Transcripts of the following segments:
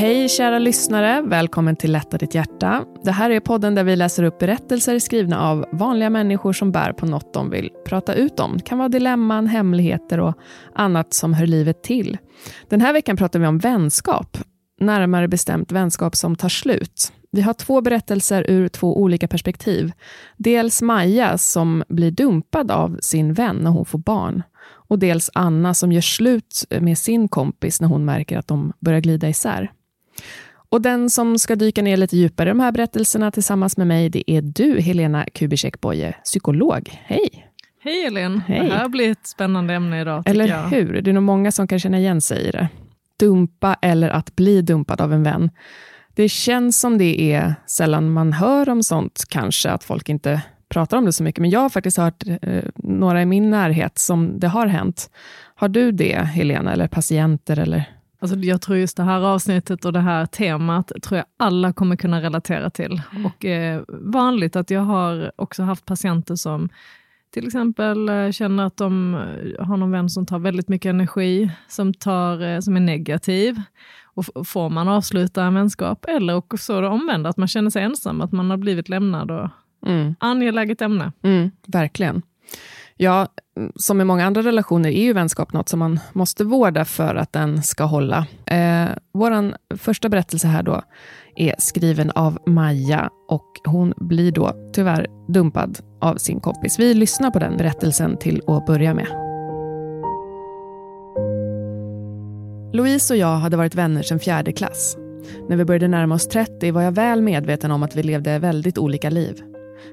Hej kära lyssnare, välkommen till Lätta ditt hjärta. Det här är podden där vi läser upp berättelser skrivna av vanliga människor som bär på något de vill prata ut om. Det kan vara dilemman, hemligheter och annat som hör livet till. Den här veckan pratar vi om vänskap, närmare bestämt vänskap som tar slut. Vi har två berättelser ur två olika perspektiv. Dels Maja som blir dumpad av sin vän när hon får barn. Och dels Anna som gör slut med sin kompis när hon märker att de börjar glida isär. Och den som ska dyka ner lite djupare i de här berättelserna tillsammans med mig, det är du, Helena Kubicek Boye, psykolog. Hej! Hej Elin! Hej. Det här blir ett spännande ämne idag. Eller jag. hur? Det är nog många som kan känna igen sig i det. Dumpa eller att bli dumpad av en vän. Det känns som det är sällan man hör om sånt, kanske, att folk inte pratar om det så mycket. Men jag har faktiskt hört eh, några i min närhet som det har hänt. Har du det, Helena, eller patienter? Eller? Alltså, jag tror just det här avsnittet och det här temat tror jag alla kommer kunna relatera till. Mm. Och eh, vanligt att jag har också haft patienter som till exempel eh, känner att de eh, har någon vän som tar väldigt mycket energi, som, tar, eh, som är negativ. Och får man avsluta en vänskap, eller också det omvända, att man känner sig ensam, att man har blivit lämnad. Och, Mm. angeläget ämne. Mm, verkligen. Ja, som i många andra relationer är ju vänskap något som man måste vårda för att den ska hålla. Eh, Vår första berättelse här då är skriven av Maja och hon blir då tyvärr dumpad av sin kompis. Vi lyssnar på den berättelsen till att börja med. Louise och jag hade varit vänner sedan fjärde klass. När vi började närma oss 30 var jag väl medveten om att vi levde väldigt olika liv.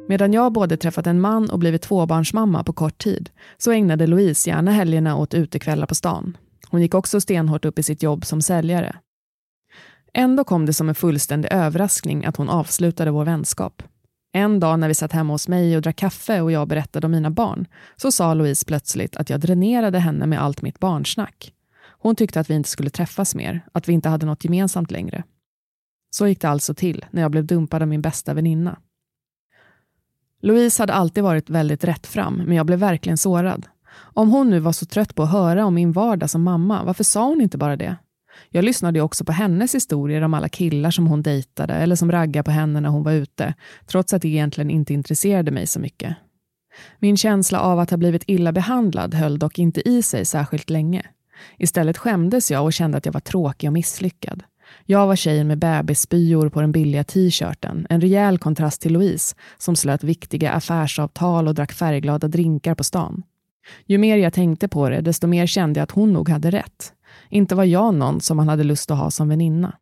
Medan jag både träffat en man och blivit tvåbarnsmamma på kort tid så ägnade Louise gärna helgerna åt utekvällar på stan. Hon gick också stenhårt upp i sitt jobb som säljare. Ändå kom det som en fullständig överraskning att hon avslutade vår vänskap. En dag när vi satt hemma hos mig och drack kaffe och jag berättade om mina barn så sa Louise plötsligt att jag dränerade henne med allt mitt barnsnack. Hon tyckte att vi inte skulle träffas mer, att vi inte hade något gemensamt längre. Så gick det alltså till när jag blev dumpad av min bästa väninna. Louise hade alltid varit väldigt rättfram, men jag blev verkligen sårad. Om hon nu var så trött på att höra om min vardag som mamma, varför sa hon inte bara det? Jag lyssnade ju också på hennes historier om alla killar som hon dejtade eller som raggade på henne när hon var ute, trots att det egentligen inte intresserade mig så mycket. Min känsla av att ha blivit illa behandlad höll dock inte i sig särskilt länge. Istället skämdes jag och kände att jag var tråkig och misslyckad. Jag var tjejen med bebisspyor på den billiga t-shirten, en rejäl kontrast till Louise som slöt viktiga affärsavtal och drack färgglada drinkar på stan. Ju mer jag tänkte på det, desto mer kände jag att hon nog hade rätt. Inte var jag någon som man hade lust att ha som väninna.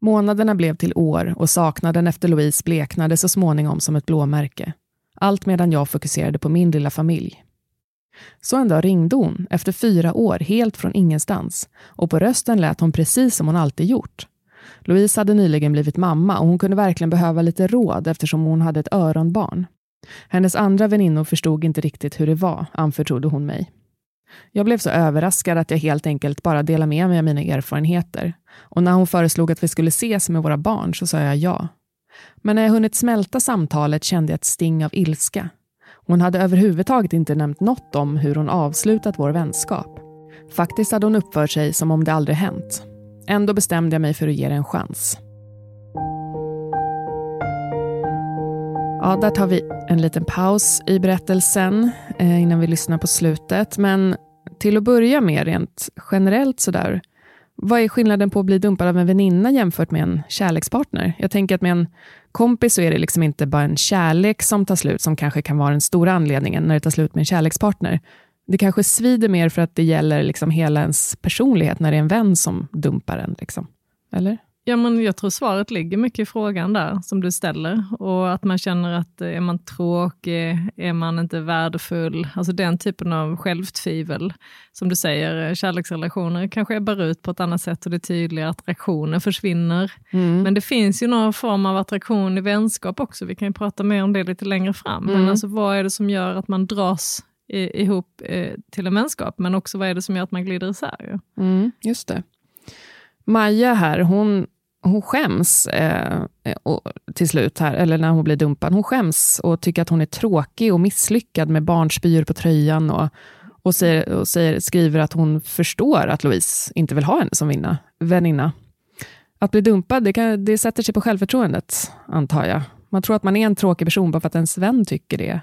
Månaderna blev till år och saknaden efter Louise bleknade så småningom som ett blåmärke. Allt medan jag fokuserade på min lilla familj. Så en dag ringde hon, efter fyra år, helt från ingenstans. Och på rösten lät hon precis som hon alltid gjort. Louise hade nyligen blivit mamma och hon kunde verkligen behöva lite råd eftersom hon hade ett öronbarn. Hennes andra väninnor förstod inte riktigt hur det var, anförtrodde hon mig. Jag blev så överraskad att jag helt enkelt bara delade med mig av mina erfarenheter. Och när hon föreslog att vi skulle ses med våra barn så sa jag ja. Men när jag hunnit smälta samtalet kände jag ett sting av ilska. Hon hade överhuvudtaget inte nämnt något om hur hon avslutat vår vänskap. Faktiskt hade hon uppfört sig som om det aldrig hänt. Ändå bestämde jag mig för att ge det en chans. Ja, där tar vi en liten paus i berättelsen eh, innan vi lyssnar på slutet. Men till att börja med, rent generellt sådär, vad är skillnaden på att bli dumpad av en väninna jämfört med en kärlekspartner? Jag tänker att med en kompis så är det liksom inte bara en kärlek som tar slut, som kanske kan vara den stora anledningen när det tar slut med en kärlekspartner. Det kanske svider mer för att det gäller liksom hela ens personlighet när det är en vän som dumpar en. Liksom. Eller? Ja, men jag tror svaret ligger mycket i frågan där som du ställer och att man känner att är man tråkig, är man inte värdefull, alltså den typen av självtvivel. Som du säger, kärleksrelationer kanske ebbar ut på ett annat sätt och det är tydligare att attraktionen försvinner. Mm. Men det finns ju någon form av attraktion i vänskap också, vi kan ju prata mer om det lite längre fram. Mm. Men alltså vad är det som gör att man dras ihop eh, till en vänskap, men också vad är det som gör att man glider isär? Mm, just det. Maja här, hon hon skäms eh, eh, och, till slut, här, eller när hon blir dumpad. Hon skäms och tycker att hon är tråkig och misslyckad med barnspyor på tröjan och, och, säger, och säger, skriver att hon förstår att Louise inte vill ha henne som vinna, väninna. Att bli dumpad, det, kan, det sätter sig på självförtroendet, antar jag. Man tror att man är en tråkig person bara för att ens vän tycker det.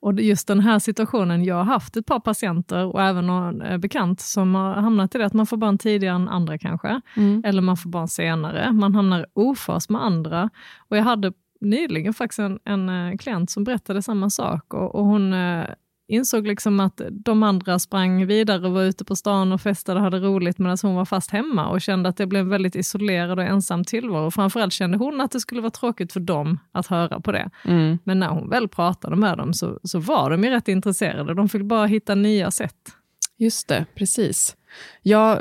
Och just den här situationen, jag har haft ett par patienter och även någon eh, bekant som har hamnat i det att man får barn tidigare än andra kanske, mm. eller man får barn senare. Man hamnar ofas med andra. Och jag hade nyligen faktiskt en, en eh, klient som berättade samma sak och, och hon eh, insåg liksom att de andra sprang vidare och var ute på stan och festade och hade roligt medan hon var fast hemma och kände att det blev en väldigt isolerad och ensam tillvaro. Framförallt kände hon att det skulle vara tråkigt för dem att höra på det. Mm. Men när hon väl pratade med dem så, så var de ju rätt intresserade. De fick bara hitta nya sätt. Just det, precis. Ja,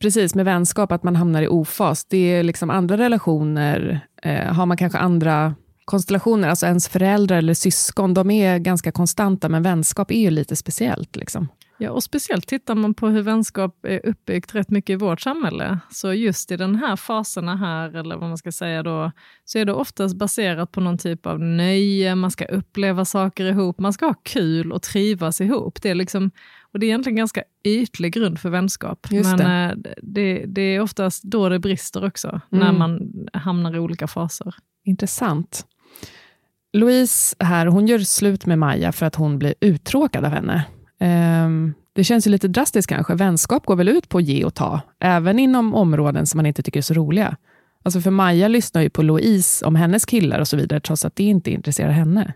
precis med vänskap, att man hamnar i ofas. Det är liksom andra relationer, eh, har man kanske andra konstellationer, alltså ens föräldrar eller syskon, de är ganska konstanta, men vänskap är ju lite speciellt. Liksom. Ja, och speciellt tittar man på hur vänskap är uppbyggt rätt mycket i vårt samhälle. Så just i den här faserna här, eller vad man ska säga då, så är det oftast baserat på någon typ av nöje, man ska uppleva saker ihop, man ska ha kul och trivas ihop. Det är liksom, och det är egentligen ganska ytlig grund för vänskap. Just men det. Eh, det, det, är oftast då det brister också, mm. när man hamnar i olika faser. Intressant. Louise här, hon gör slut med Maja för att hon blir uttråkad av henne. Um, det känns ju lite drastiskt kanske. Vänskap går väl ut på att ge och ta, även inom områden som man inte tycker är så roliga. Alltså för Maja lyssnar ju på Louise om hennes killar och så vidare, trots att det inte intresserar henne.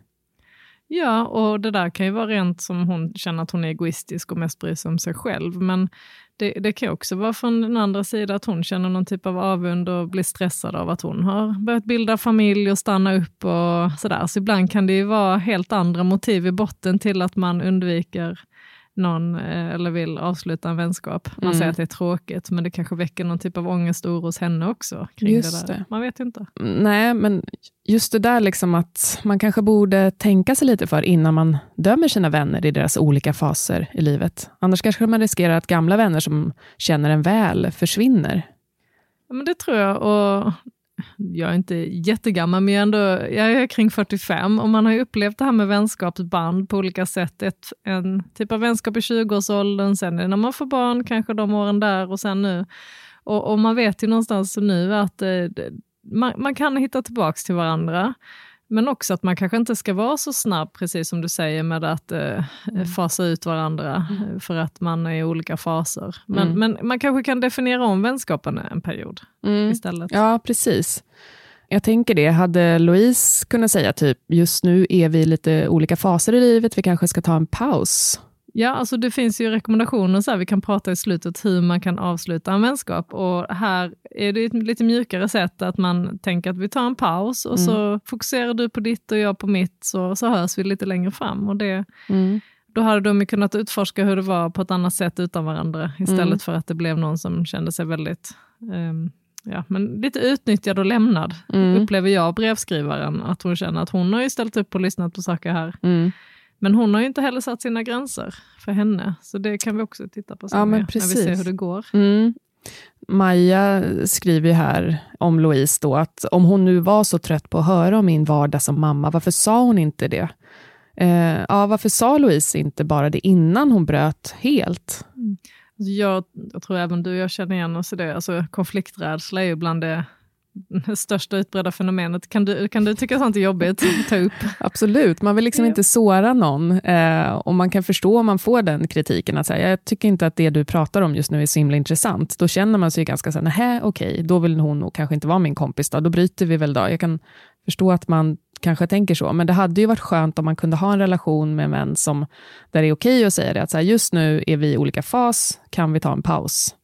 Ja, och det där kan ju vara rent som hon känner att hon är egoistisk och mest bryr sig om sig själv. Men det, det kan också vara från den andra sidan att hon känner någon typ av avund och blir stressad av att hon har börjat bilda familj och stanna upp och sådär. Så ibland kan det ju vara helt andra motiv i botten till att man undviker någon eh, eller vill avsluta en vänskap. Man mm. säger att det är tråkigt, men det kanske väcker någon typ av ångest och oro hos henne också. Kring just det, där. Man vet inte. Nej, men just det där liksom att man kanske borde tänka sig lite för innan man dömer sina vänner i deras olika faser i livet. Annars kanske man riskerar att gamla vänner som känner en väl försvinner. Ja, men det tror jag. Och jag är inte jättegammal, men jag är, ändå, jag är kring 45 och man har ju upplevt det här med vänskapsband på olika sätt. Ett, en typ av vänskap i 20-årsåldern, sen när man får barn, kanske de åren där och sen nu. Och, och man vet ju någonstans nu att eh, man, man, kan hitta tillbaks till varandra. Men också att man kanske inte ska vara så snabb, precis som du säger, med att eh, mm. fasa ut varandra mm. för att man är i olika faser. Men, mm. men man kanske kan definiera om vänskapen en period mm. istället. Ja, precis. Jag tänker det. Hade Louise kunnat säga typ, just nu är vi i lite olika faser i livet, vi kanske ska ta en paus Ja, alltså det finns ju rekommendationer, så här, vi kan prata i slutet hur man kan avsluta en vänskap. Och här är det ett lite mjukare sätt att man tänker att vi tar en paus och mm. så fokuserar du på ditt och jag på mitt, så, så hörs vi lite längre fram. Och det, mm. Då hade de kunnat utforska hur det var på ett annat sätt utan varandra, istället mm. för att det blev någon som kände sig väldigt um, ja, men lite utnyttjad och lämnad, mm. upplever jag brevskrivaren. Att hon känner att hon har ju ställt upp och lyssnat på saker här. Mm Men hon har ju inte heller satt sina gränser för henne, så det kan vi också titta på sen Ja, när vi ser hur det går. Mm. Maja skriver här om Louise då att om hon nu var så trött på att höra om min vardag som mamma, varför sa hon inte det? Eh, ja, varför sa Louise inte bara det innan hon bröt helt? Alltså Jag, jag tror även du och jag känner igen oss i det. Alltså, konflikträdsla är ju bland det största utbredda fenomenet. Kan du, kan du tycka sånt är jobbigt att ta upp? Absolut, man vill liksom inte såra någon. Eh, och man kan förstå om man får den kritiken, att säga, jag tycker inte att det du pratar om just nu är så himla intressant. Då känner man sig ganska så här, okej, då vill hon nog kanske inte vara min kompis, då, då bryter vi väl då. Jag kan förstå att man kanske tänker så, men det hade ju varit skönt om man kunde ha en relation med män som, där det är okej att säga det, att så här, just nu är vi i olika fas, kan vi ta en paus?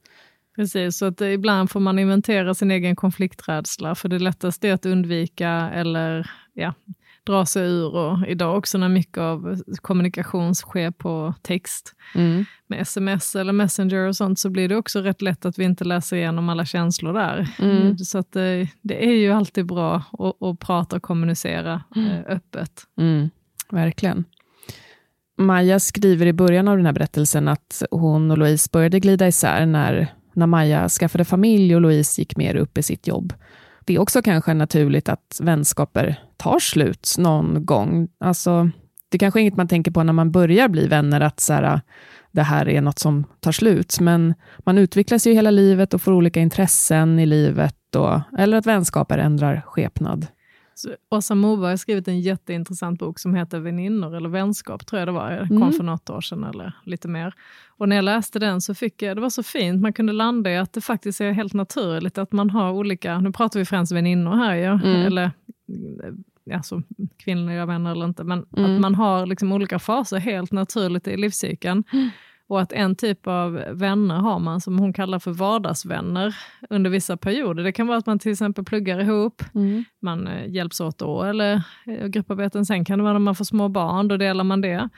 Precis, så att eh, ibland får man inventera sin egen konflikträdsla, för det lättaste är att undvika eller ja, dra sig ur. Och idag också när mycket av kommunikation sker på text, Mm. med sms eller messenger och sånt, så blir det också rätt lätt att vi inte läser igenom alla känslor där. Mm. Så att det, det är ju alltid bra att, att prata och kommunicera eh, öppet. Mm, verkligen. Maja skriver i början av den här berättelsen att hon och Louise började glida isär när, när Maja skaffade familj och Louise gick mer upp i sitt jobb. Det är också kanske naturligt att vänskaper tar slut någon gång. Alltså, det är kanske är inget man tänker på när man börjar bli vänner, att så här, det här är något som tar slut. Men man utvecklas ju hela livet och får olika intressen i livet. Och, eller att vänskaper ändrar skepnad. Så Åsa Moberg har skrivit en jätteintressant bok som heter Väninnor eller vänskap, tror jag det var. Den kom Mm. för något år sedan eller lite mer. Och när jag läste den så fick jag, det var så fint, man kunde landa i att det faktiskt är helt naturligt att man har olika, nu pratar vi främst väninnor här ju, Mm. eller alltså, kvinnliga vänner eller inte, men Mm. att man har liksom olika faser helt naturligt i livscykeln. Och att en typ av vänner har man som hon kallar för vardagsvänner under vissa perioder. Det kan vara att man till exempel pluggar ihop, man eh, hjälps åt då, eller eh, grupparbeten. Sen kan det vara när man får små barn, då delar man det.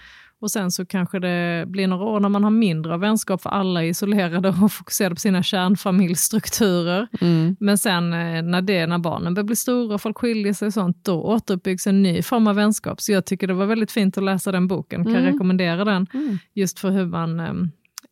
Och sen så kanske det blir några år när man har mindre vänskap för alla är isolerade och fokuserade på sina kärnfamiljstrukturer. Mm. Men sen eh, när, det, när barnen börjar bli stora, folk skiljer sig och sånt, då återuppbyggs en ny form av vänskap. Så jag tycker det var väldigt fint att läsa den boken, kan Mm. rekommendera den. Mm. Just för hur man, eh,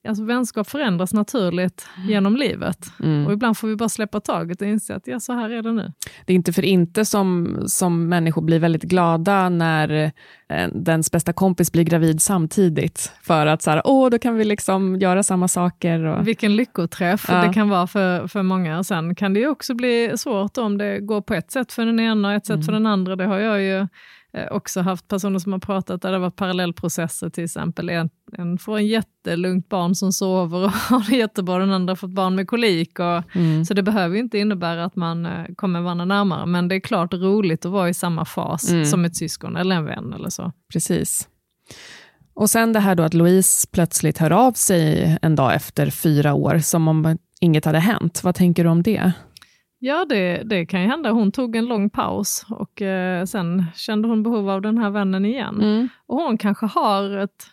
alltså vänskap förändras naturligt genom livet. Mm. Och ibland får vi bara släppa taget och inse att ja, så här är det nu. Det är inte för inte som, som människor blir väldigt glada när eh, dens bästa kompis blir gravid samtidigt. För att så här, åh, då kan vi liksom göra samma saker. Och, Vilken lyckoträff Ja. det kan vara för, för många. Sen kan det också bli svårt om det går på ett sätt för den ena och ett sätt för den andra. Det har jag ju eh, också haft personer som har pratat där det var parallellprocesser till exempel. En, en får en jättelugnt barn som sover och har det jättebra, den andra fått barn med kolik. Och, mm, Så det behöver inte innebära att man eh, kommer varandra närmare, men det är klart roligt att vara i samma fas Mm. som ett syskon eller en vän eller så. precis. Och sen det här då att Louise plötsligt hör av sig en dag efter fyra år, som om inget hade hänt. Vad tänker du om det? Ja, det, det kan ju hända. Hon tog en lång paus och eh, sen kände hon behov av den här vännen igen. Mm. Och hon kanske har ett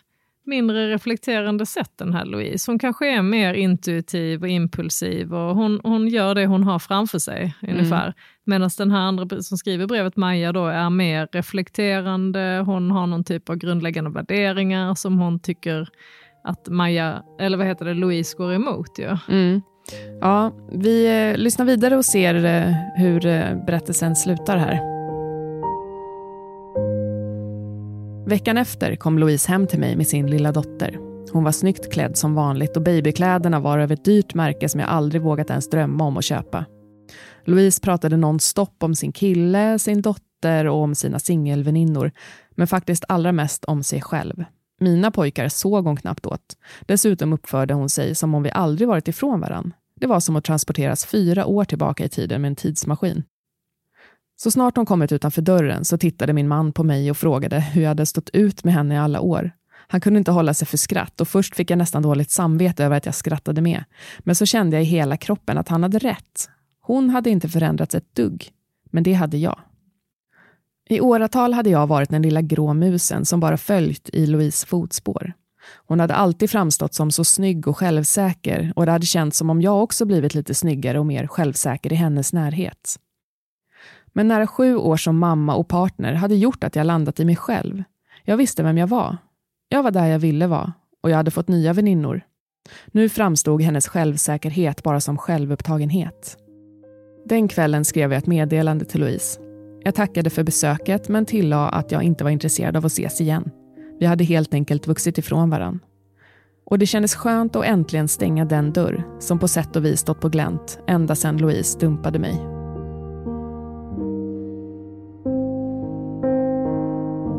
mindre reflekterande sätt än här Louise. Hon kanske är mer intuitiv och impulsiv och hon, hon gör det hon har framför sig ungefär. Medan den här andra som skriver brevet, Maja, då är mer reflekterande. Hon har någon typ av grundläggande värderingar som hon tycker att Maja, eller vad heter det, Louise går emot. Ja. Mm. Ja, vi eh, lyssnar vidare och ser eh, hur eh, berättelsen slutar här. Veckan efter kom Louise hem till mig med sin lilla dotter. Hon var snyggt klädd som vanligt och babykläderna var av ett dyrt märke som jag aldrig vågat ens drömma om att köpa. Louise pratade nonstop om sin kille, sin dotter och om sina singelväninnor, men faktiskt allra mest om sig själv. Mina pojkar såg hon knappt åt. Dessutom uppförde hon sig som om vi aldrig varit ifrån varann. Det var som att transporteras fyra år tillbaka i tiden med en tidsmaskin. Så snart hon kommit utanför dörren så tittade min man på mig och frågade hur jag hade stått ut med henne i alla år. Han kunde inte hålla sig för skratt och först fick jag nästan dåligt samvete över att jag skrattade med. Men så kände jag i hela kroppen att han hade rätt. Hon hade inte förändrats ett dugg, men det hade jag. I åratal hade jag varit den lilla grå musen som bara följt i Louise fotspår. Hon hade alltid framstått som så snygg och självsäker och det hade känts som om jag också blivit lite snyggare och mer självsäker i hennes närhet. Men nära sju år som mamma och partner hade gjort att jag landat i mig själv. Jag visste vem jag var. Jag var där jag ville vara och jag hade fått nya väninnor. Nu framstod hennes självsäkerhet bara som självupptagenhet. Den kvällen skrev jag ett meddelande till Louise. Jag tackade för besöket men tillade att jag inte var intresserad av att ses igen. Vi hade helt enkelt vuxit ifrån varann. Och det kändes skönt att äntligen stänga den dörr som på sätt och vis stått på glänt ända sedan Louise dumpade mig.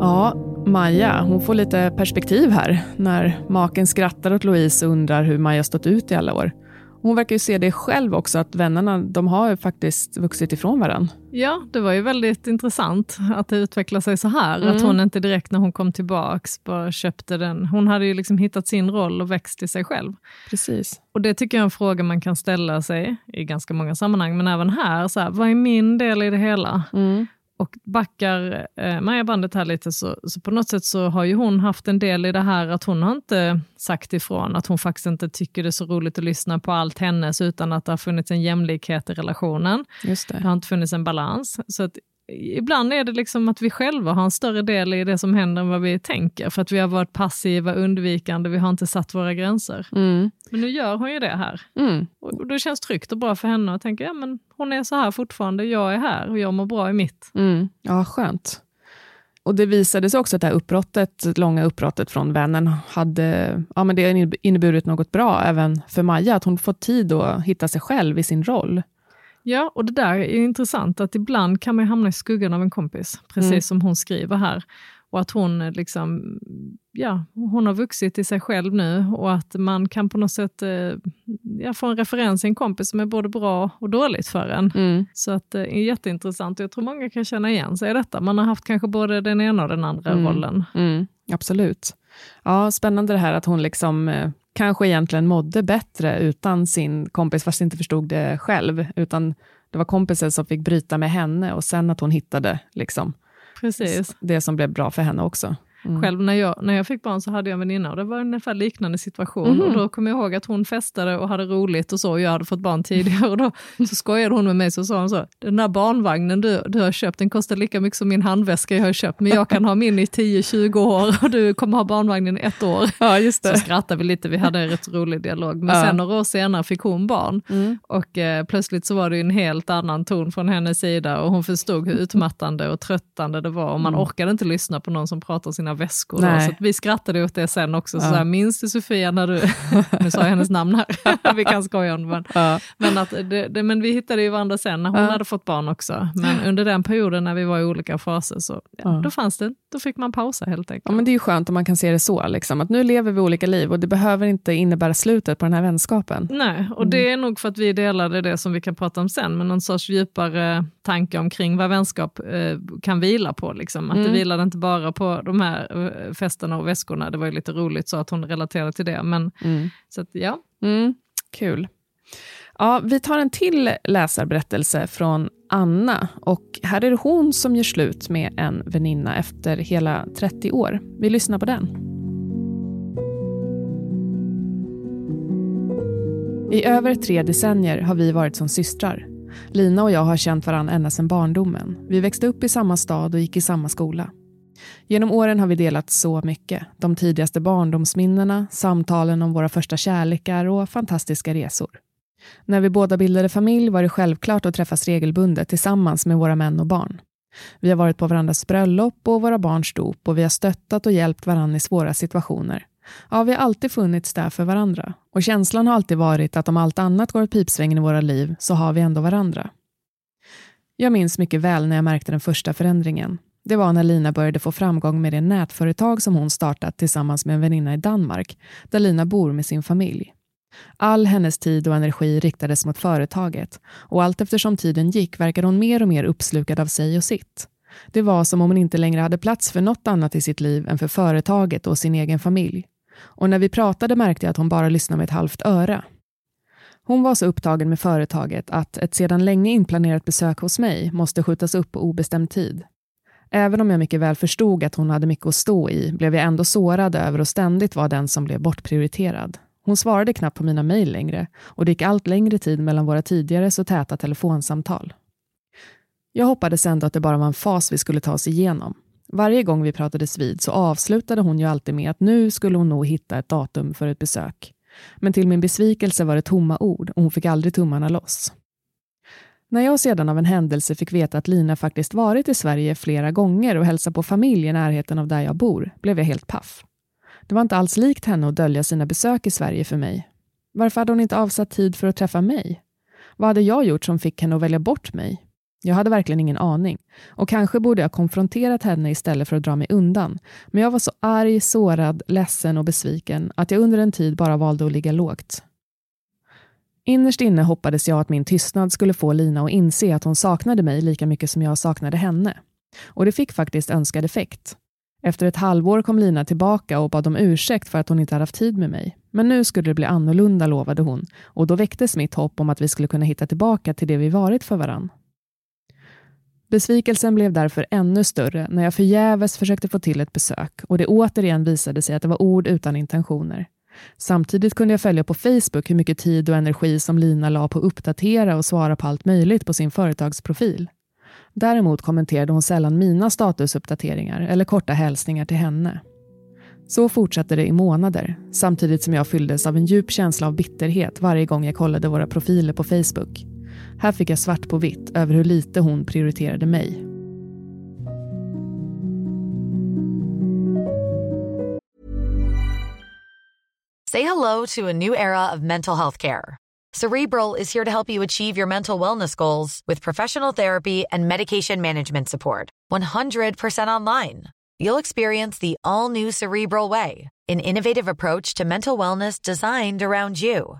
Ja, Maja, hon får lite perspektiv här när maken skrattar åt Louise och undrar hur Maja stått ut i alla år. Hon verkar ju se det själv också, att vännerna de har faktiskt vuxit ifrån varandra. Ja, det var ju väldigt intressant att det utvecklade sig så här. Mm. Att hon inte direkt när hon kom tillbaks bara köpte den. Hon hade ju liksom hittat sin roll och växt i sig själv. Precis. Och det tycker jag är en fråga man kan ställa sig i ganska många sammanhang, men även här. Så här vad är min del i det hela? Mm. Och backar eh, Maja bandet här lite, så, så på något sätt så har ju hon haft en del i det här att hon har inte sagt ifrån att hon faktiskt inte tycker det är så roligt att lyssna på allt hennes utan att det har funnits en jämlikhet i relationen. Just Det det. har inte funnits en balans. Så att ibland är det liksom att vi själva har en större del i det som händer än vad vi tänker, för att vi har varit passiva, undvikande, vi har inte satt våra gränser. Mm. Men nu gör hon ju det här. Mm. Och och det känns tryggt och bra för henne att tänka, ja men hon är så här fortfarande, jag är här och jag mår bra i mitt. Mm. Ja, skönt. Och det visade sig också att det här uppbrottet, långa uppbrottet från vännen hade ja, men det inneburit något bra även för Maja, att hon fått tid att hitta sig själv i sin roll. Ja, och det där är intressant att ibland kan man hamna i skuggan av en kompis, precis Mm. som hon skriver här. Och att hon eh, liksom, ja, hon har vuxit i sig själv nu och att man kan på något sätt eh, ja, få en referens i en kompis som är både bra och dåligt för en. Mm. Så att det är jätteintressant och jag tror många kan känna igen sig i detta. Man har haft kanske både den ena och den andra Mm. rollen. Mm. Absolut. Ja, spännande det här att hon liksom eh, kanske egentligen mådde bättre utan sin kompis, fast inte förstod det själv, utan det var kompisen som fick bryta med henne och sen att hon hittade liksom, Precis. det som blev bra för henne också. Mm. Själv när jag, när jag fick barn så hade jag en väninna och det var ungefär liknande situation. Mhm. Och då kom jag ihåg att hon festade och hade roligt och så och jag hade fått barn tidigare. Och då så skojade hon med mig så sa hon så, den där barnvagnen du, du har köpt den kostar lika mycket som min handväska jag har köpt men jag kan ha min i 10-20 år och du kommer ha barnvagnen i ett år. Ja, just Så det. skrattade vi lite, vi hade en rätt rolig dialog. Men Ja. sen några år senare fick hon barn Mm. och eh, plötsligt så var det en helt annan ton från hennes sida och hon förstod hur utmattande och tröttande det var och man Mm. orkade inte lyssna på någon som pratar om sina väskor. Då. Så vi skrattade åt det sen också. Så Ja. så här, minns du Sofia när du, nu sa jag hennes namn här, vi kan skoja om. Men, Ja. men, att det, det, men vi hittade ju varandra sen när hon Ja. hade fått barn också. Men under den perioden när vi var i olika faser så ja, Ja. då fanns det, då fick man pausa helt enkelt. Ja, men det är ju skönt om man kan se det så, liksom, att nu lever vi olika liv och det behöver inte innebära slutet på den här vänskapen. Nej, och det är nog för att vi delade det som vi kan prata om sen, men någon sorts djupare tanke omkring vad vänskap eh, kan vila på. Liksom. Att det Mm. vilade inte bara på de här eh, festerna och väskorna, det var ju lite roligt så att hon relaterade till det. Men, Mm. så att, ja. Mm, kul. Ja, vi tar en till läsarberättelse från Anna. Och här är det hon som gör slut med en väninna efter hela 30 år. Vi lyssnar på den. I över tre decennier har vi varit som systrar. Lina och jag har känt varandra ända sedan barndomen. Vi växte upp i samma stad och gick i samma skola. Genom åren har vi delat så mycket. De tidigaste barndomsminnena, samtalen om våra första kärlekar och fantastiska resor. När vi båda bildade familj var det självklart att träffas regelbundet tillsammans med våra män och barn. Vi har varit på varandras bröllop och våra barns dop och vi har stöttat och hjälpt varandra i svåra situationer. Ja, vi har alltid funnits där för varandra. Och känslan har alltid varit att om allt annat går åt pipsvängen i våra liv så har vi ändå varandra. Jag minns mycket väl när jag märkte den första förändringen. Det var när Lina började få framgång med det nätföretag som hon startat tillsammans med en väninna i Danmark, där Lina bor med sin familj. All hennes tid och energi riktades mot företaget och allt eftersom tiden gick verkade hon mer och mer uppslukad av sig och sitt. Det var som om hon inte längre hade plats för något annat i sitt liv än för företaget och sin egen familj. Och när vi pratade märkte jag att hon bara lyssnade med ett halvt öra. Hon var så upptagen med företaget att ett sedan länge inplanerat besök hos mig måste skjutas upp på obestämd tid. Även om jag mycket väl förstod att hon hade mycket att stå i blev jag ändå sårad över att ständigt vara den som blev bortprioriterad. Hon svarade knappt på mina mejl längre och det gick allt längre tid mellan våra tidigare så täta telefonsamtal. Jag hoppades ändå att det bara var en fas vi skulle ta oss igenom. Varje gång vi pratades vid så avslutade hon ju alltid med att nu skulle hon nog hitta ett datum för ett besök. Men till min besvikelse var det tomma ord och hon fick aldrig tummarna loss. När jag sedan av en händelse fick veta att Lina faktiskt varit i Sverige flera gånger och hälsat på familj i närheten av där jag bor blev jag helt paff. Det var inte alls likt henne att dölja sina besök i Sverige för mig. Varför hade hon inte avsatt tid för att träffa mig? Vad hade jag gjort som fick henne att välja bort mig? Jag hade verkligen ingen aning. Och kanske borde jag konfronterat henne istället för att dra mig undan. Men jag var så arg, sårad, ledsen och besviken att jag under en tid bara valde att ligga lågt. Innerst inne hoppades jag att min tystnad skulle få Lina att inse att hon saknade mig lika mycket som jag saknade henne. Och det fick faktiskt önskad effekt. Efter ett halvår kom Lina tillbaka och bad om ursäkt för att hon inte hade haft tid med mig. Men nu skulle det bli annorlunda, lovade hon, och då väcktes mitt hopp om att vi skulle kunna hitta tillbaka till det vi varit för varann. Besvikelsen blev därför ännu större när jag förgäves försökte få till ett besök och det återigen visade sig att det var ord utan intentioner. Samtidigt kunde jag följa på Facebook hur mycket tid och energi som Lina la på att uppdatera och svara på allt möjligt på sin företagsprofil. Däremot kommenterade hon sällan mina statusuppdateringar eller korta hälsningar till henne. Så fortsatte det i månader, samtidigt som jag fylldes av en djup känsla av bitterhet varje gång jag kollade våra profiler på Facebook. Här fick jag svart på vitt över hur lite hon prioriterade mig. Say hello to a new era of mental health care. Cerebral is here to help you achieve your mental wellness goals with professional therapy and medication management support. 100% online. You'll experience the all new Cerebral Way, an innovative approach to mental wellness designed around you.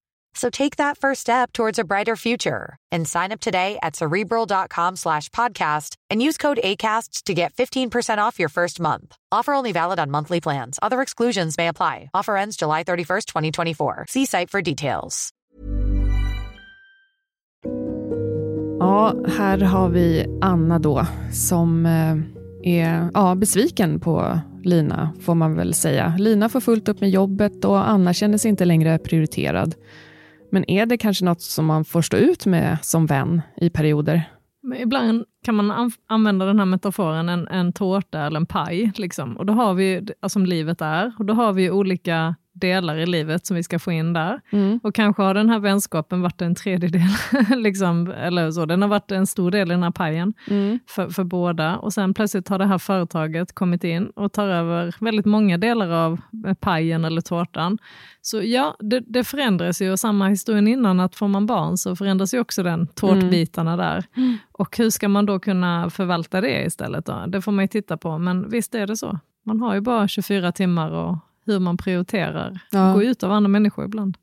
So take that first step towards a brighter future and sign up today at cerebral.com slash podcast and use code ACasts to get 15% off your first month. Offer only valid on monthly plans. Other exclusions may apply. Offer ends July 31st, 2024. See site for details. Ja, här har vi Anna då som eh, är ja, besviken på Lina, får man väl säga. Lina får fullt upp med jobbet och Anna känner sig inte längre prioriterad. Men är det kanske något som man får stå ut med som vän i perioder? Men ibland kan man använda den här metaforen, en, en tårta eller en paj. Liksom. Och då har vi, alltså, som livet är, och då har vi olika delar i livet som vi ska få in där. Mm. Och kanske har den här vänskapen varit en tredjedel, liksom, eller så, den har varit en stor del i den här pajen mm. för, för båda. Och sen plötsligt har det här företaget kommit in och tar över väldigt många delar av pajen eller tårtan. Så ja, det, det förändras ju och samma historien innan, att får man barn så förändras ju också den tårtbitarna mm. där. Och hur ska man då kunna förvalta det istället? Då? Det får man ju titta på, men visst är det så. Man har ju bara 24 timmar och hur man prioriterar. Ja. Gå ut av andra människor ibland.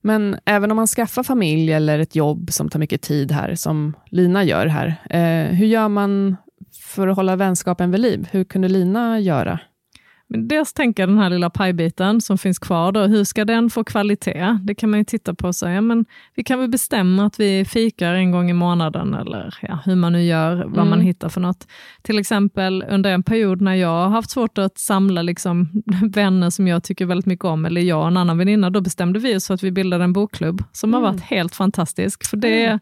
Men även om man skaffar familj eller ett jobb som tar mycket tid här, som Lina gör här, eh, hur gör man för att hålla vänskapen vid liv? Hur kunde Lina göra? Men dels tänka den här lilla pajbiten som finns kvar, då, hur ska den få kvalitet? Det kan man ju titta på och säga, men vi kan väl bestämma att vi fikar en gång i månaden, eller ja, hur man nu gör, vad mm. man hittar för något. Till exempel under en period när jag har haft svårt att samla liksom, vänner som jag tycker väldigt mycket om, eller jag och en annan väninna, då bestämde vi oss för att vi bildade en bokklubb, som mm. har varit helt fantastisk. För det mm.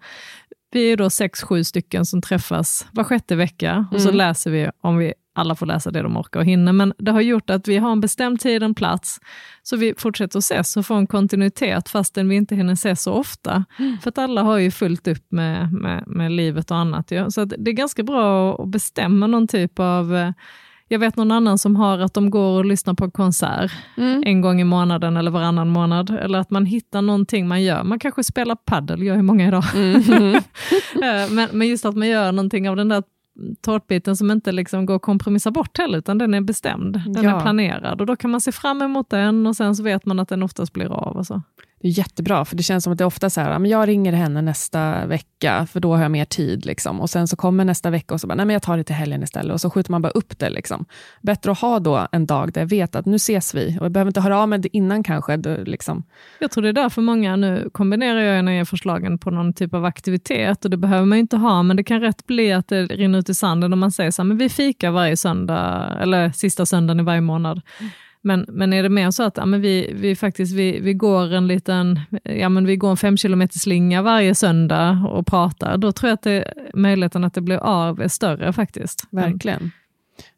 Vi är då sex, sju stycken som träffas var sjätte vecka och så mm. läser vi om vi alla får läsa det de orkar och hinner, men det har gjort att vi har en bestämd tid, och plats, så vi fortsätter att ses och får en kontinuitet fastän vi inte hinner ses så ofta. Mm. För att alla har ju fullt upp med, med, med livet och annat. Ja. Så det är ganska bra att bestämma någon typ av eh, jag vet någon annan som har att de går och lyssnar på en konsert mm. en gång i månaden eller varannan månad. Eller att man hittar någonting man gör. Man kanske spelar paddel, jag är många idag. Mm. Eh, men, men just att man gör någonting av den där tårtbiten som inte liksom går att kompromissa bort heller, utan den är bestämd. Den ja. är planerad och då kan man se fram emot den och sen så vet man att den oftast blir av. Och så. Det är jättebra, för det känns som att det är ofta så här, men jag ringer henne nästa vecka, för då har jag mer tid. Liksom. Och sen så kommer nästa vecka och så bara, nej men jag tar det till helgen istället. Och så skjuter man bara upp det. Liksom. Bättre att ha då en dag där jag vet att nu ses vi. Och jag behöver inte höra av mig innan kanske. Då, liksom. Jag tror det är därför många, nu kombinerar jag när jag förslagen på någon typ av aktivitet, och det behöver man inte ha, men det kan rätt bli att det rinner ut i sanden om man säger så här, men vi fikar varje söndag, eller sista söndagen i varje månad. Mm. Men, men är det mer så att ja, men vi, vi, faktiskt, vi, vi går en liten, ja, men vi går en fem kilometer slinga varje söndag och pratar, då tror jag att det, möjligheten att det blir av är större faktiskt. Verkligen.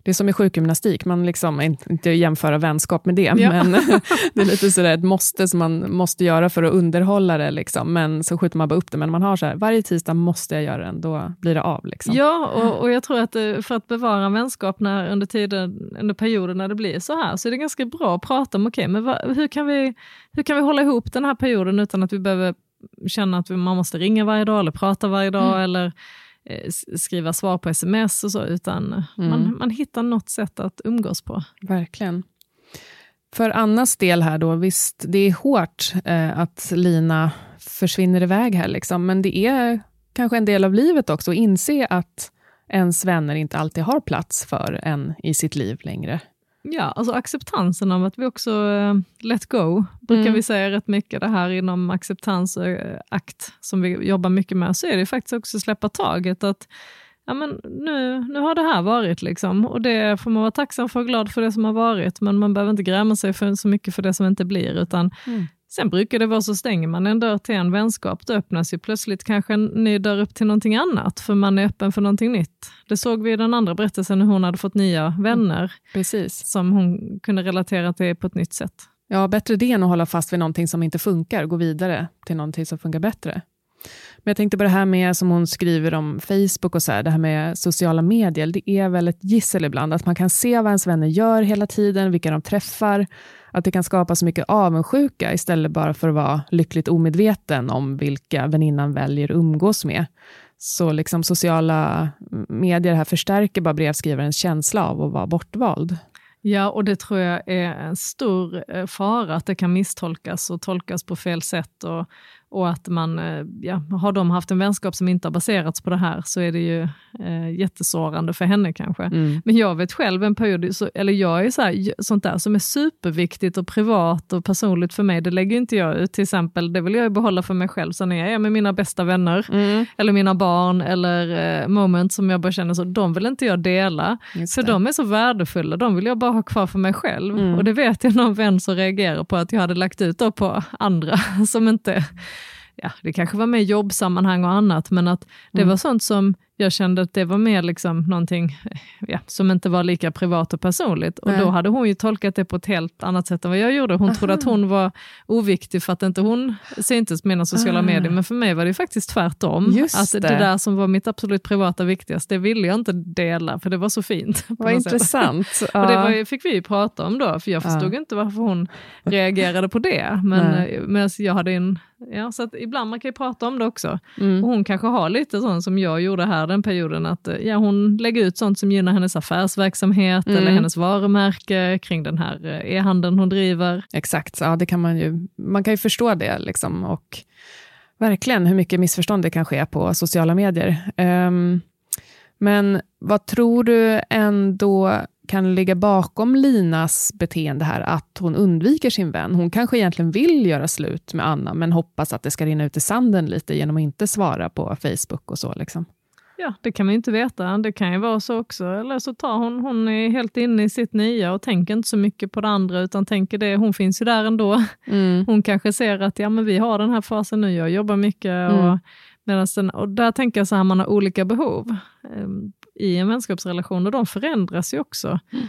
Det är som i sjukgymnastik, man liksom, inte jämföra vänskap med det, ja. men det är lite sådär ett måste som man måste göra för att underhålla det, liksom. men så skjuter man bara upp det. Men man har så här, varje tisdag måste jag göra den, då blir det av. Liksom. Ja, och, och jag tror att det, för att bevara vänskap när, under, tiden, under perioden när det blir så här, så är det ganska bra att prata om, okej, okay, men va, hur, kan vi, hur kan vi hålla ihop den här perioden utan att vi behöver känna att man måste ringa varje dag eller prata varje dag, mm. eller Eh, skriva svar på sms och så, utan mm. man, man hittar något sätt att umgås på. Verkligen. För Annas del här då, visst, det är hårt eh, att Lina försvinner iväg här, liksom, men det är kanske en del av livet också, att inse att ens vänner inte alltid har plats för en i sitt liv längre. Ja, alltså acceptansen av att vi också uh, let go, brukar mm. vi säga rätt mycket, det här inom acceptans och uh, akt som vi jobbar mycket med, så är det faktiskt också släppa taget att ja, men nu, nu har det här varit, liksom. och det får man vara tacksam för och glad för det som har varit, men man behöver inte gräma sig för så mycket för det som inte blir, utan mm. Sen brukar det vara så, stänger man en dörr till en vänskap, då öppnas ju plötsligt kanske en ny dörr upp till någonting annat, för man är öppen för någonting nytt. Det såg vi i den andra berättelsen, när hon hade fått nya vänner, mm, Precis. som hon kunde relatera till på ett nytt sätt. Ja, bättre det än att hålla fast vid någonting som inte funkar, gå vidare till någonting som funkar bättre. Men jag tänkte på det här med, som hon skriver om Facebook och så här, det här med sociala medier. Det är väl ett gissel ibland, att man kan se vad ens vänner gör hela tiden, vilka de träffar, att det kan skapa så mycket avundsjuka istället bara för att vara lyckligt omedveten om vilka väninnan väljer att umgås med. Så liksom sociala medier här förstärker bara brevskrivarens känsla av att vara bortvald. Ja, och det tror jag är en stor eh, fara, att det kan misstolkas och tolkas på fel sätt. Och och att man, eh, ja, har de haft en vänskap som inte har baserats på det här så är det ju eh, jättesårande för henne kanske. Mm. Men jag vet själv en period, så, eller jag är så här, sånt där som är superviktigt och privat och personligt för mig, det lägger inte jag ut. Till exempel, det vill jag behålla för mig själv, så när jag är med mina bästa vänner, mm. eller mina barn, eller eh, moment som jag bara känner så, de vill inte jag dela. För de är så värdefulla, de vill jag bara ha kvar för mig själv. Mm. Och det vet jag någon vän som reagerar på att jag hade lagt ut på andra som inte ja, det kanske var mer jobbsammanhang och annat, men att det mm. var sånt som jag kände att det var mer liksom någonting ja, som inte var lika privat och personligt. Och Nej. då hade hon ju tolkat det på ett helt annat sätt än vad jag gjorde. Hon Aha. trodde att hon var oviktig för att inte hon syntes med de sociala Aha. medier. Men för mig var det faktiskt tvärtom. Just att det. det där som var mitt absolut privata viktigaste, det ville jag inte dela, för det var så fint. Vad intressant. Ja. och det var, fick vi ju prata om då, för jag förstod ja. inte varför hon reagerade på det. Men, men jag hade en Ja, så ibland man kan ju prata om det också. Mm. Och hon kanske har lite sånt som jag gjorde här den perioden, att ja, hon lägger ut sånt som gynnar hennes affärsverksamhet mm. eller hennes varumärke kring den här eh, e-handeln hon driver. Exakt, ja, det kan man ju, man kan ju förstå det liksom och verkligen hur mycket missförstånd det kan ske på sociala medier. Um, men vad tror du ändå kan ligga bakom Linas beteende här, att hon undviker sin vän. Hon kanske egentligen vill göra slut med Anna, men hoppas att det ska rinna ut i sanden lite genom att inte svara på Facebook och så. Liksom. Ja, det kan man ju inte veta. Det kan ju vara så också. Eller så tar hon, hon är helt inne i sitt nya och tänker inte så mycket på det andra, utan tänker det, hon finns ju där ändå. Mm. Hon kanske ser att ja, men vi har den här fasen nu, jag jobbar mycket. Mm. Och, den, och där tänker jag så här, man har olika behov. Ehm, i en vänskapsrelation och de förändras ju också. Mm.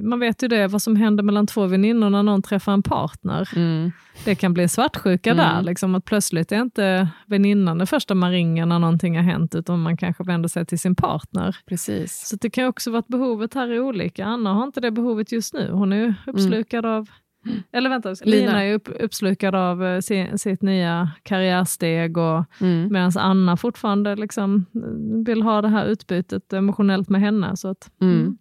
Man vet ju det, vad som händer mellan två väninnor när någon träffar en partner. Mm. Det kan bli svartsjuka mm. där, liksom, att plötsligt är inte väninnan det första man ringer när någonting har hänt, utan man kanske vänder sig till sin partner. Precis. Så det kan också vara att behovet här är olika. Anna har inte det behovet just nu, hon är uppslukad mm. av eller vänta, Lina, Lina är upp, uppslukad av uh, sin, sitt nya karriärsteg och mm. medan Anna fortfarande liksom eh, vill ha det här utbytet emotionellt med henne. Så att, mm.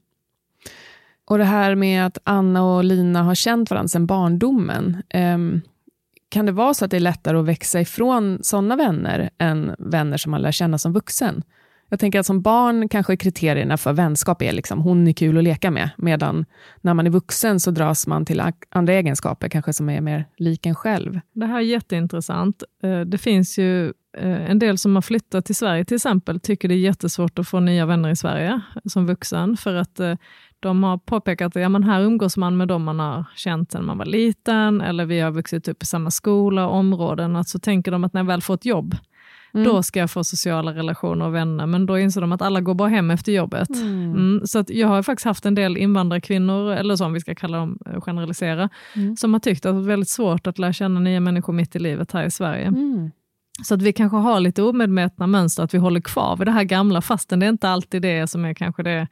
Och det här med att Anna och Lina har känt varandra sedan barndomen. Um, kan det vara så att det är lättare att växa ifrån sådana vänner än vänner som man lär känna som vuxen? Jag tänker att som barn kanske kriterierna för vänskap är liksom, hon är kul att leka med, medan när man är vuxen så dras man till andra egenskaper, kanske som är mer lik en själv. Det här är jätteintressant. Eh, det finns ju en del som har flyttat till Sverige till exempel, tycker det är jättesvårt att få nya vänner i Sverige som vuxen, för att eh, de har påpekat att ja, men här umgås man med dem man har känt sedan man var liten, eller vi har vuxit upp i samma skola och områden. Att så tänker de att när jag väl får ett jobb, Mm. Då ska jag få sociala relationer och vänner, men då inser de att alla går bara hem efter jobbet. Mm. Mm, så jag har faktiskt haft en del invandrarkvinnor, eller så om vi ska kalla dem, eh, generalisera, mm. som har tyckt att det är väldigt svårt att lära känna nya människor mitt i livet här i Sverige. Så att vi kanske har lite omedvetna mönster, att vi håller kvar vid det här gamla, fastän det är inte alltid det som är kanske det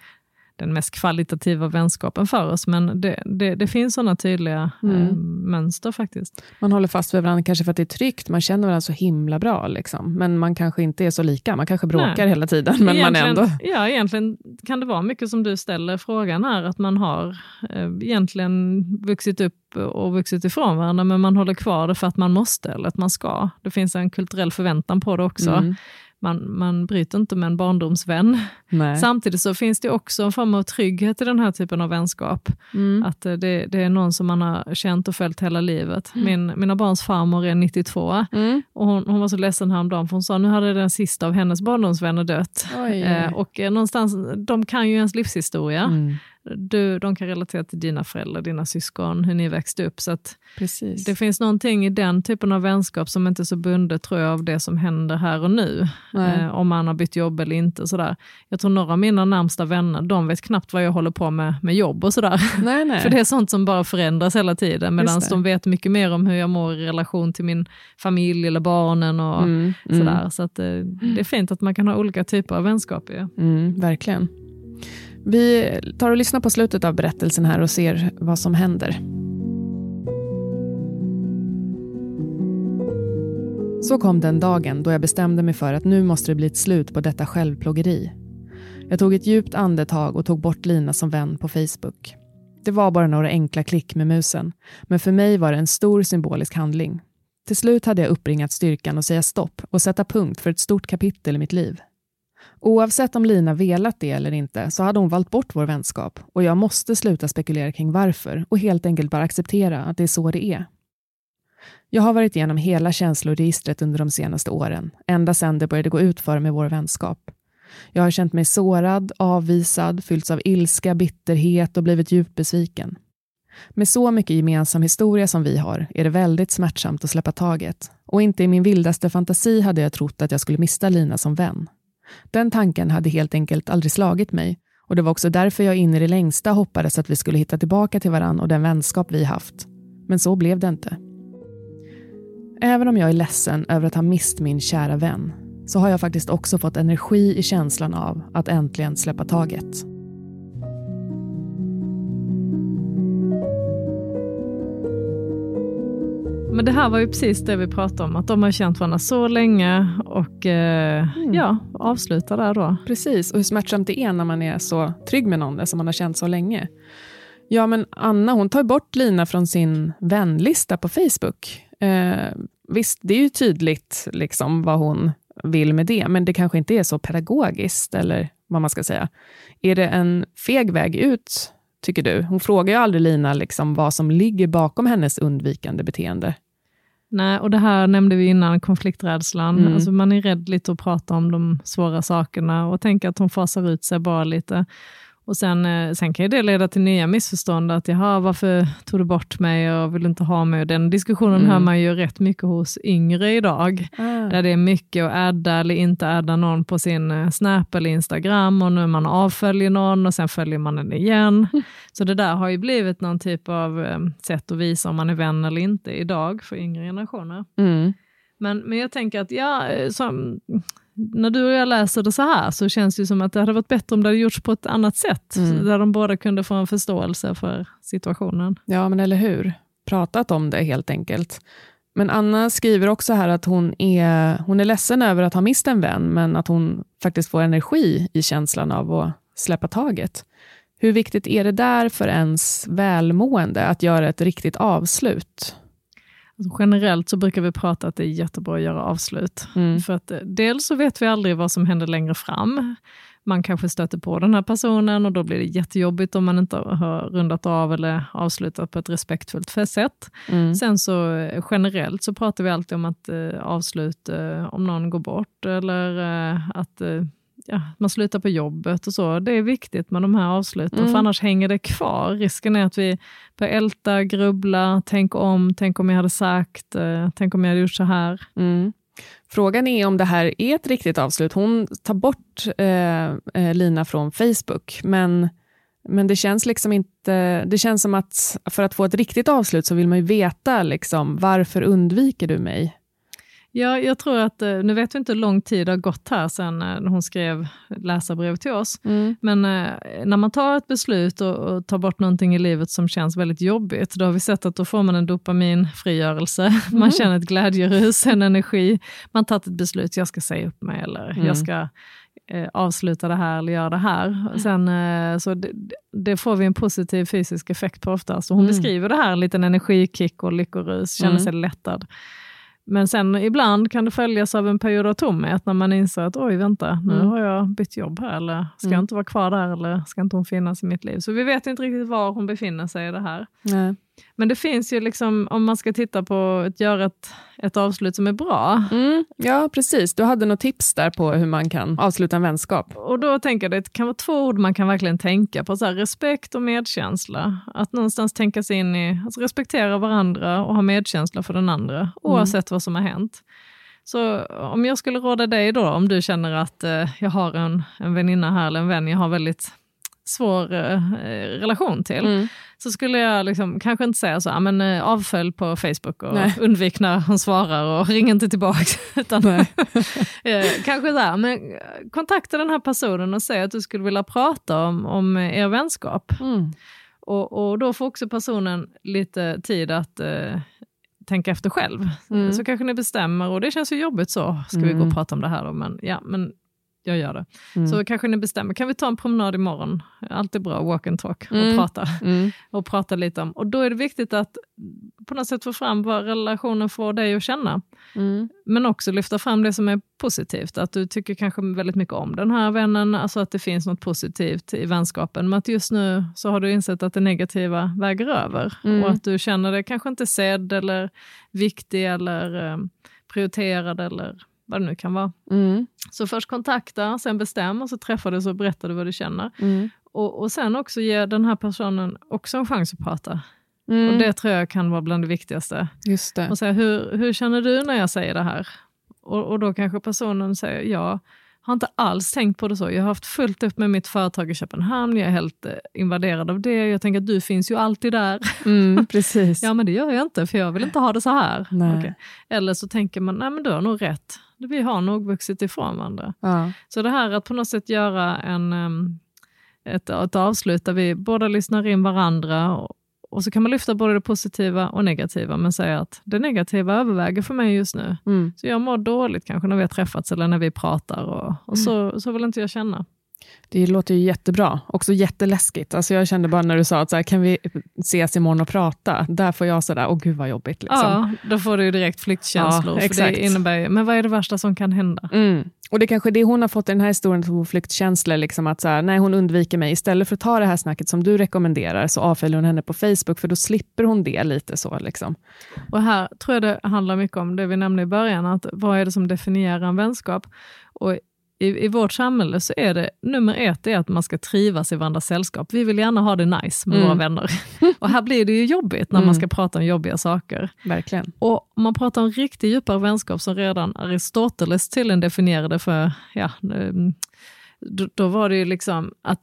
den mest kvalitativa vänskapen för oss, men det, det, det finns sådana tydliga mm. eh, mönster faktiskt. Man håller fast vid varandra kanske för att det är tryggt, man känner varandra så himla bra, liksom. men man kanske inte är så lika, man kanske bråkar Nej. hela tiden, men man ändå... Ja, egentligen kan det vara mycket som du ställer frågan här, att man har eh, egentligen vuxit upp och vuxit ifrån varandra, men man håller kvar det för att man måste, eller att man ska. Det finns en kulturell förväntan på det också. Mm man, man bryter inte med en barndomsvän. Nej. Samtidigt så finns det också en form av trygghet i den här typen av vänskap. Mm. Att eh, det, det, är någon som man har känt och följt hela livet. Mm. Min, mina barns farmor är 92 mm. och hon, hon, var så ledsen häromdagen för hon sa nu hade den sista av hennes barndomsvänner dött. Eh, och eh, någonstans, de kan ju ens livshistoria. Du, de kan relatera till dina föräldrar, dina syskon, hur ni växte upp. Så Det finns någonting i den typen av vänskap som inte är så bundet tror jag, av det som händer här och nu. Eh, om man har bytt jobb eller inte. Sådär. Jag tror några av mina närmsta vänner, de vet knappt vad jag håller på med med jobb och sådär. Nej, nej. För det är sånt som bara förändras hela tiden. Medan de vet mycket mer om hur jag mår i relation till min familj eller barnen. och mm, mm. sådär. Mm. Så att, eh, det är fint att man kan ha olika typer av vänskap. Ja. Mm, verkligen. Vi tar och lyssnar på slutet av berättelsen här och ser vad som händer. Så kom den dagen då jag bestämde mig för att nu måste det bli ett slut på detta självplågeri. Jag tog ett djupt andetag och tog bort Lina som vän på Facebook. Det var bara några enkla klick med musen, men för mig var det en stor symbolisk handling. Till slut hade jag uppringat styrkan att säga stopp och sätta punkt för ett stort kapitel i mitt liv. Oavsett om Lina velat det eller inte så hade hon valt bort vår vänskap och jag måste sluta spekulera kring varför och helt enkelt bara acceptera att det är så det är. Jag har varit igenom hela känsloregistret under de senaste åren, ända sedan det började gå ut för med vår vänskap. Jag har känt mig sårad, avvisad, fyllts av ilska, bitterhet och blivit djupt besviken. Med så mycket gemensam historia som vi har är det väldigt smärtsamt att släppa taget och inte i min vildaste fantasi hade jag trott att jag skulle mista Lina som vän. Den tanken hade helt enkelt aldrig slagit mig och det var också därför jag in i det längsta hoppades att vi skulle hitta tillbaka till varann och den vänskap vi haft. Men så blev det inte. Även om jag är ledsen över att ha mist min kära vän så har jag faktiskt också fått energi i känslan av att äntligen släppa taget. Men det här var ju precis det vi pratade om, att de har känt varandra så länge och eh, mm. ja, avslutar där då. Precis, och hur smärtsamt det är när man är så trygg med någon som man har känt så länge. Ja, men Anna hon tar bort Lina från sin vänlista på Facebook. Eh, visst, det är ju tydligt liksom vad hon vill med det, men det kanske inte är så pedagogiskt, eller vad man ska säga. Är det en feg väg ut, tycker du? Hon frågar ju aldrig Lina liksom vad som ligger bakom hennes undvikande beteende. Nej, och det här nämnde vi innan, konflikträdslan. Mm. Alltså man är rädd lite att prata om de svåra sakerna och tänker att hon fasar ut sig bara lite. Och sen, eh, sen kan det leda till nya missförstånd, att jaha, varför tog du bort mig och vill inte ha mig? Och den diskussionen mm. hör man ju rätt mycket hos yngre idag, ah. där det är mycket att adda eller inte adda någon på sin eh, Snap eller Instagram och nu man avföljer någon och sen följer man den igen. Mm. Så det där har ju blivit någon typ av eh, sätt att visa om man är vän eller inte idag för yngre generationer. Mm. Men, men jag tänker att ja, som, när du och jag läser det så här så känns det som att det hade varit bättre om det hade gjorts på ett annat sätt, mm. där de båda kunde få en förståelse för situationen. Ja, men eller hur? Pratat om det helt enkelt. Men Anna skriver också här att hon är, hon är ledsen över att ha mist en vän, men att hon faktiskt får energi i känslan av att släppa taget. Hur viktigt är det där för ens välmående att göra ett riktigt avslut? Generellt så brukar vi prata att det är jättebra att göra avslut. Mm. För att eh, dels så vet vi aldrig vad som händer längre fram. Man kanske stöter på den här personen och då blir det jättejobbigt om man inte har rundat av eller avslutat på ett respektfullt sätt. Mm. Sen så eh, generellt så pratar vi alltid om att eh, avslut eh, om någon går bort eller eh, att eh, ja, man slutar på jobbet och så. Det är viktigt med de här avsluten, Mm. för annars hänger det kvar. Risken är att vi börjar älta, grubbla, tänk om, tänk om jag hade sagt, eh, tänk om jag hade gjort så här. Mm. Frågan är om det här är ett riktigt avslut. Hon tar bort eh, eh, Lina från Facebook, men, men det känns liksom inte... Det känns som att för att få ett riktigt avslut så vill man ju veta liksom, varför undviker du mig? Ja, jag tror att, eh, nu vet vi inte hur lång tid det har gått här sedan eh, hon skrev läsarbrev till oss, men eh, när man tar ett beslut och, och tar bort någonting i livet som känns väldigt jobbigt, då har vi sett att då får man en dopaminfrigörelse, man känner ett glädjerus, en energi, man tagit ett beslut, jag ska säga upp mig eller Mm. jag ska eh, avsluta det här eller göra det här. Sen, eh, så det, det får vi en positiv fysisk effekt på ofta. Så hon Mm. beskriver det här, en liten energikick och lyckorus, känner Mm. sig lättad. Men sen ibland kan det följas av en period av tomhet när man inser att oj, vänta, nu Mm. har jag bytt jobb här, eller ska Mm. jag inte vara kvar där, eller ska inte hon finnas i mitt liv? Så vi vet inte riktigt var hon befinner sig i det här. Nej. Men det finns ju, liksom, om man ska titta på att göra ett, ett avslut som är bra, Mm, ja, precis. Du hade något tips där på hur man kan avsluta en vänskap. och då tänker jag det kan vara två ord man kan verkligen tänka på, så här, respekt och medkänsla. Att någonstans tänka sig in i, alltså respektera varandra och ha medkänsla för den andra, oavsett vad som har hänt. Så om jag skulle råda dig då, om du känner att eh, jag har en, en väninna här, eller en vän jag har väldigt svår eh, relation till, Mm. så skulle jag liksom, kanske inte säga så, "Ja, men eh, avfölj på Facebook och Nej. undvik när hon svarar och ring inte tillbaka. Utan, eh, kanske så här, men kontakta den här personen och säg att du skulle vilja prata om, om er vänskap. Mm. Och, och då får också personen lite tid att eh, tänka efter själv. Mm. Så kanske ni bestämmer, och det känns ju jobbigt så, ska vi gå Mm. och prata om det här då, men ja, men jag gör det. Mm. Så kanske ni bestämmer, kan vi ta en promenad imorgon? Alltid bra, walk and talk, och Mm. prata Mm. och prata lite om. Och då är det viktigt att på något sätt få fram vad relationen får dig att känna. Mm. Men också lyfta fram det som är positivt. Att du tycker kanske väldigt mycket om den här vännen, alltså att det finns något positivt i vänskapen. Men att just nu så har du insett att det negativa väger över. Mm. Och att du känner dig kanske inte sedd eller viktig eller eh, prioriterad eller vad det nu kan vara. Mm. Så först kontakta, sen bestäm och så träffar du så berättar du vad du känner. Mm. Och, och sen också ge den här personen också en chans att prata. Mm. Och Det tror jag kan vara bland det viktigaste. Just det. Och säga, hur, hur känner du när jag säger det här? Och, och då kanske personen säger, ja, har inte alls tänkt på det så. Jag har haft fullt upp med mitt företag i Köpenhamn, jag är helt eh, invaderad av det. Jag tänker att du finns ju alltid där. Mm, precis. Ja, men det gör jag inte, för jag vill inte ha det så här. Nej. Okej. Eller så tänker man, nej men du har nog rätt. Vi har nog vuxit ifrån varandra. Ja. Så det här att på något sätt göra en, em, ett, ett avslut där vi båda lyssnar in varandra och, och så kan man lyfta både det positiva och negativa men säga att det negativa överväger för mig just nu. Mm. Så jag mår dåligt kanske när vi har träffats eller när vi pratar och, och så, så vill inte jag känna. Det låter ju jättebra, också jätteläskigt. Alltså jag kände bara när du sa att så här, kan vi ses imorgon och prata? Där får jag sådär, åh gud vad jobbigt. Liksom. Ja, då får du direkt flyktkänslor. Ja, för exakt. det innebär men vad är det värsta som kan hända? Mm. Och det är kanske det hon har fått i den här historien, få flyktkänslor, liksom att så här, nej hon undviker mig. Istället för att ta det här snacket som du rekommenderar så avföljer hon henne på Facebook, för då slipper hon det lite så. Liksom. Och här tror jag det handlar mycket om det vi nämnde i början, att vad är det som definierar en vänskap? Och i, I vårt samhälle så är det nummer ett är att man ska trivas i varandras sällskap. Vi vill gärna ha det nice med Mm. våra vänner. Och här blir det ju jobbigt när Mm. man ska prata om jobbiga saker. Verkligen. Och om man pratar om riktigt djupare vänskap som redan Aristoteles tydligen definierade för, ja, ehm, då, då var det ju liksom att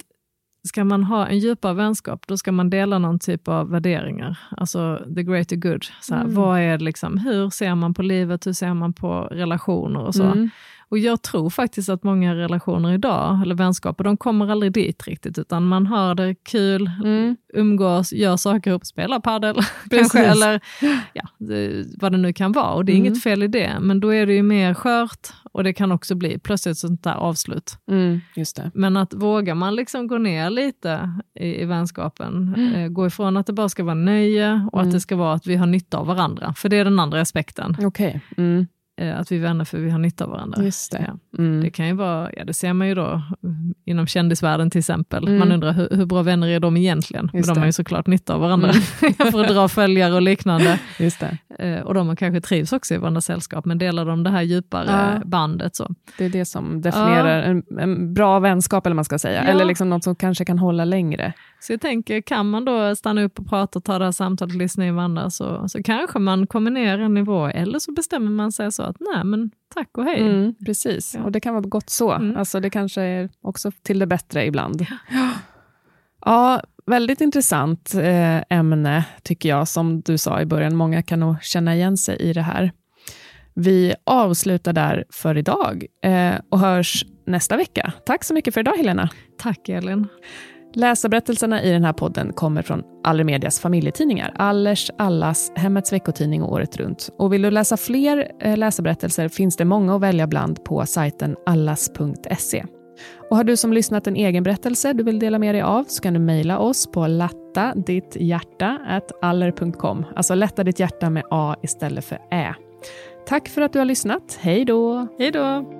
ska man ha en djupare vänskap, då ska man dela någon typ av värderingar. Alltså the greater good. Så här, Mm. vad är liksom, hur ser man på livet, hur ser man på relationer och så. Mm. Och jag tror faktiskt att många relationer idag, eller vänskaper, de kommer aldrig dit riktigt, utan man har det kul, mm. umgås, gör saker ihop, spelar padel kanske, eller ja, vad det nu kan vara. Och det är mm. inget fel i det, men då är det ju mer skört och det kan också bli plötsligt sånt där avslut. Mm, men att vågar man liksom gå ner lite i, i vänskapen, mm. eh, gå ifrån att det bara ska vara nöje och att mm. det ska vara att vi har nytta av varandra, för det är den andra aspekten. Okay. Eh, att vi är vänner för vi har nytta av varandra. Just det. Ja. Mm. det kan ju vara, ja det ser man ju då inom kändisvärlden till exempel. Mm. Man undrar hur, hur, bra vänner är de egentligen? Just de har ju såklart nytta av varandra mm. för att dra följare och liknande. Just det. Eh, och de kanske trivs också i varandras sällskap, men delar de det här djupare ja. bandet. Så. Det är det som definierar ja. en, en, bra vänskap, eller man ska säga. Eller liksom något som kanske kan hålla längre. Så jag tänker, kan man då stanna upp och prata och ta det här samtalet lyssna in varandra så, så kanske man kommer ner en nivå, eller så bestämmer man sig så att nej men tack och hej. Mm, precis, ja. och det kan vara gott så. Mm. Alltså, det kanske är också till det bättre ibland. Ja, ja väldigt intressant eh, ämne tycker jag, som du sa i början. Många kan nog känna igen sig i det här. Vi avslutar där för idag eh, och hörs nästa vecka. Tack så mycket för idag Helena. Tack Elin. Läsarberättelserna i den här podden kommer från Allermedias familjetidningar, Allers, Allas, Hemmets veckotidning och Året runt. Och vill du läsa fler eh, läsarberättelser finns det många att välja bland på sajten allas.se. Och har du som lyssnat en egen berättelse du vill dela med dig av så kan du mejla oss på lattadithjarta.aller.com. Alltså lätta ditt hjärta med A istället för Ä. Tack för att du har lyssnat. Hej då! Hej då!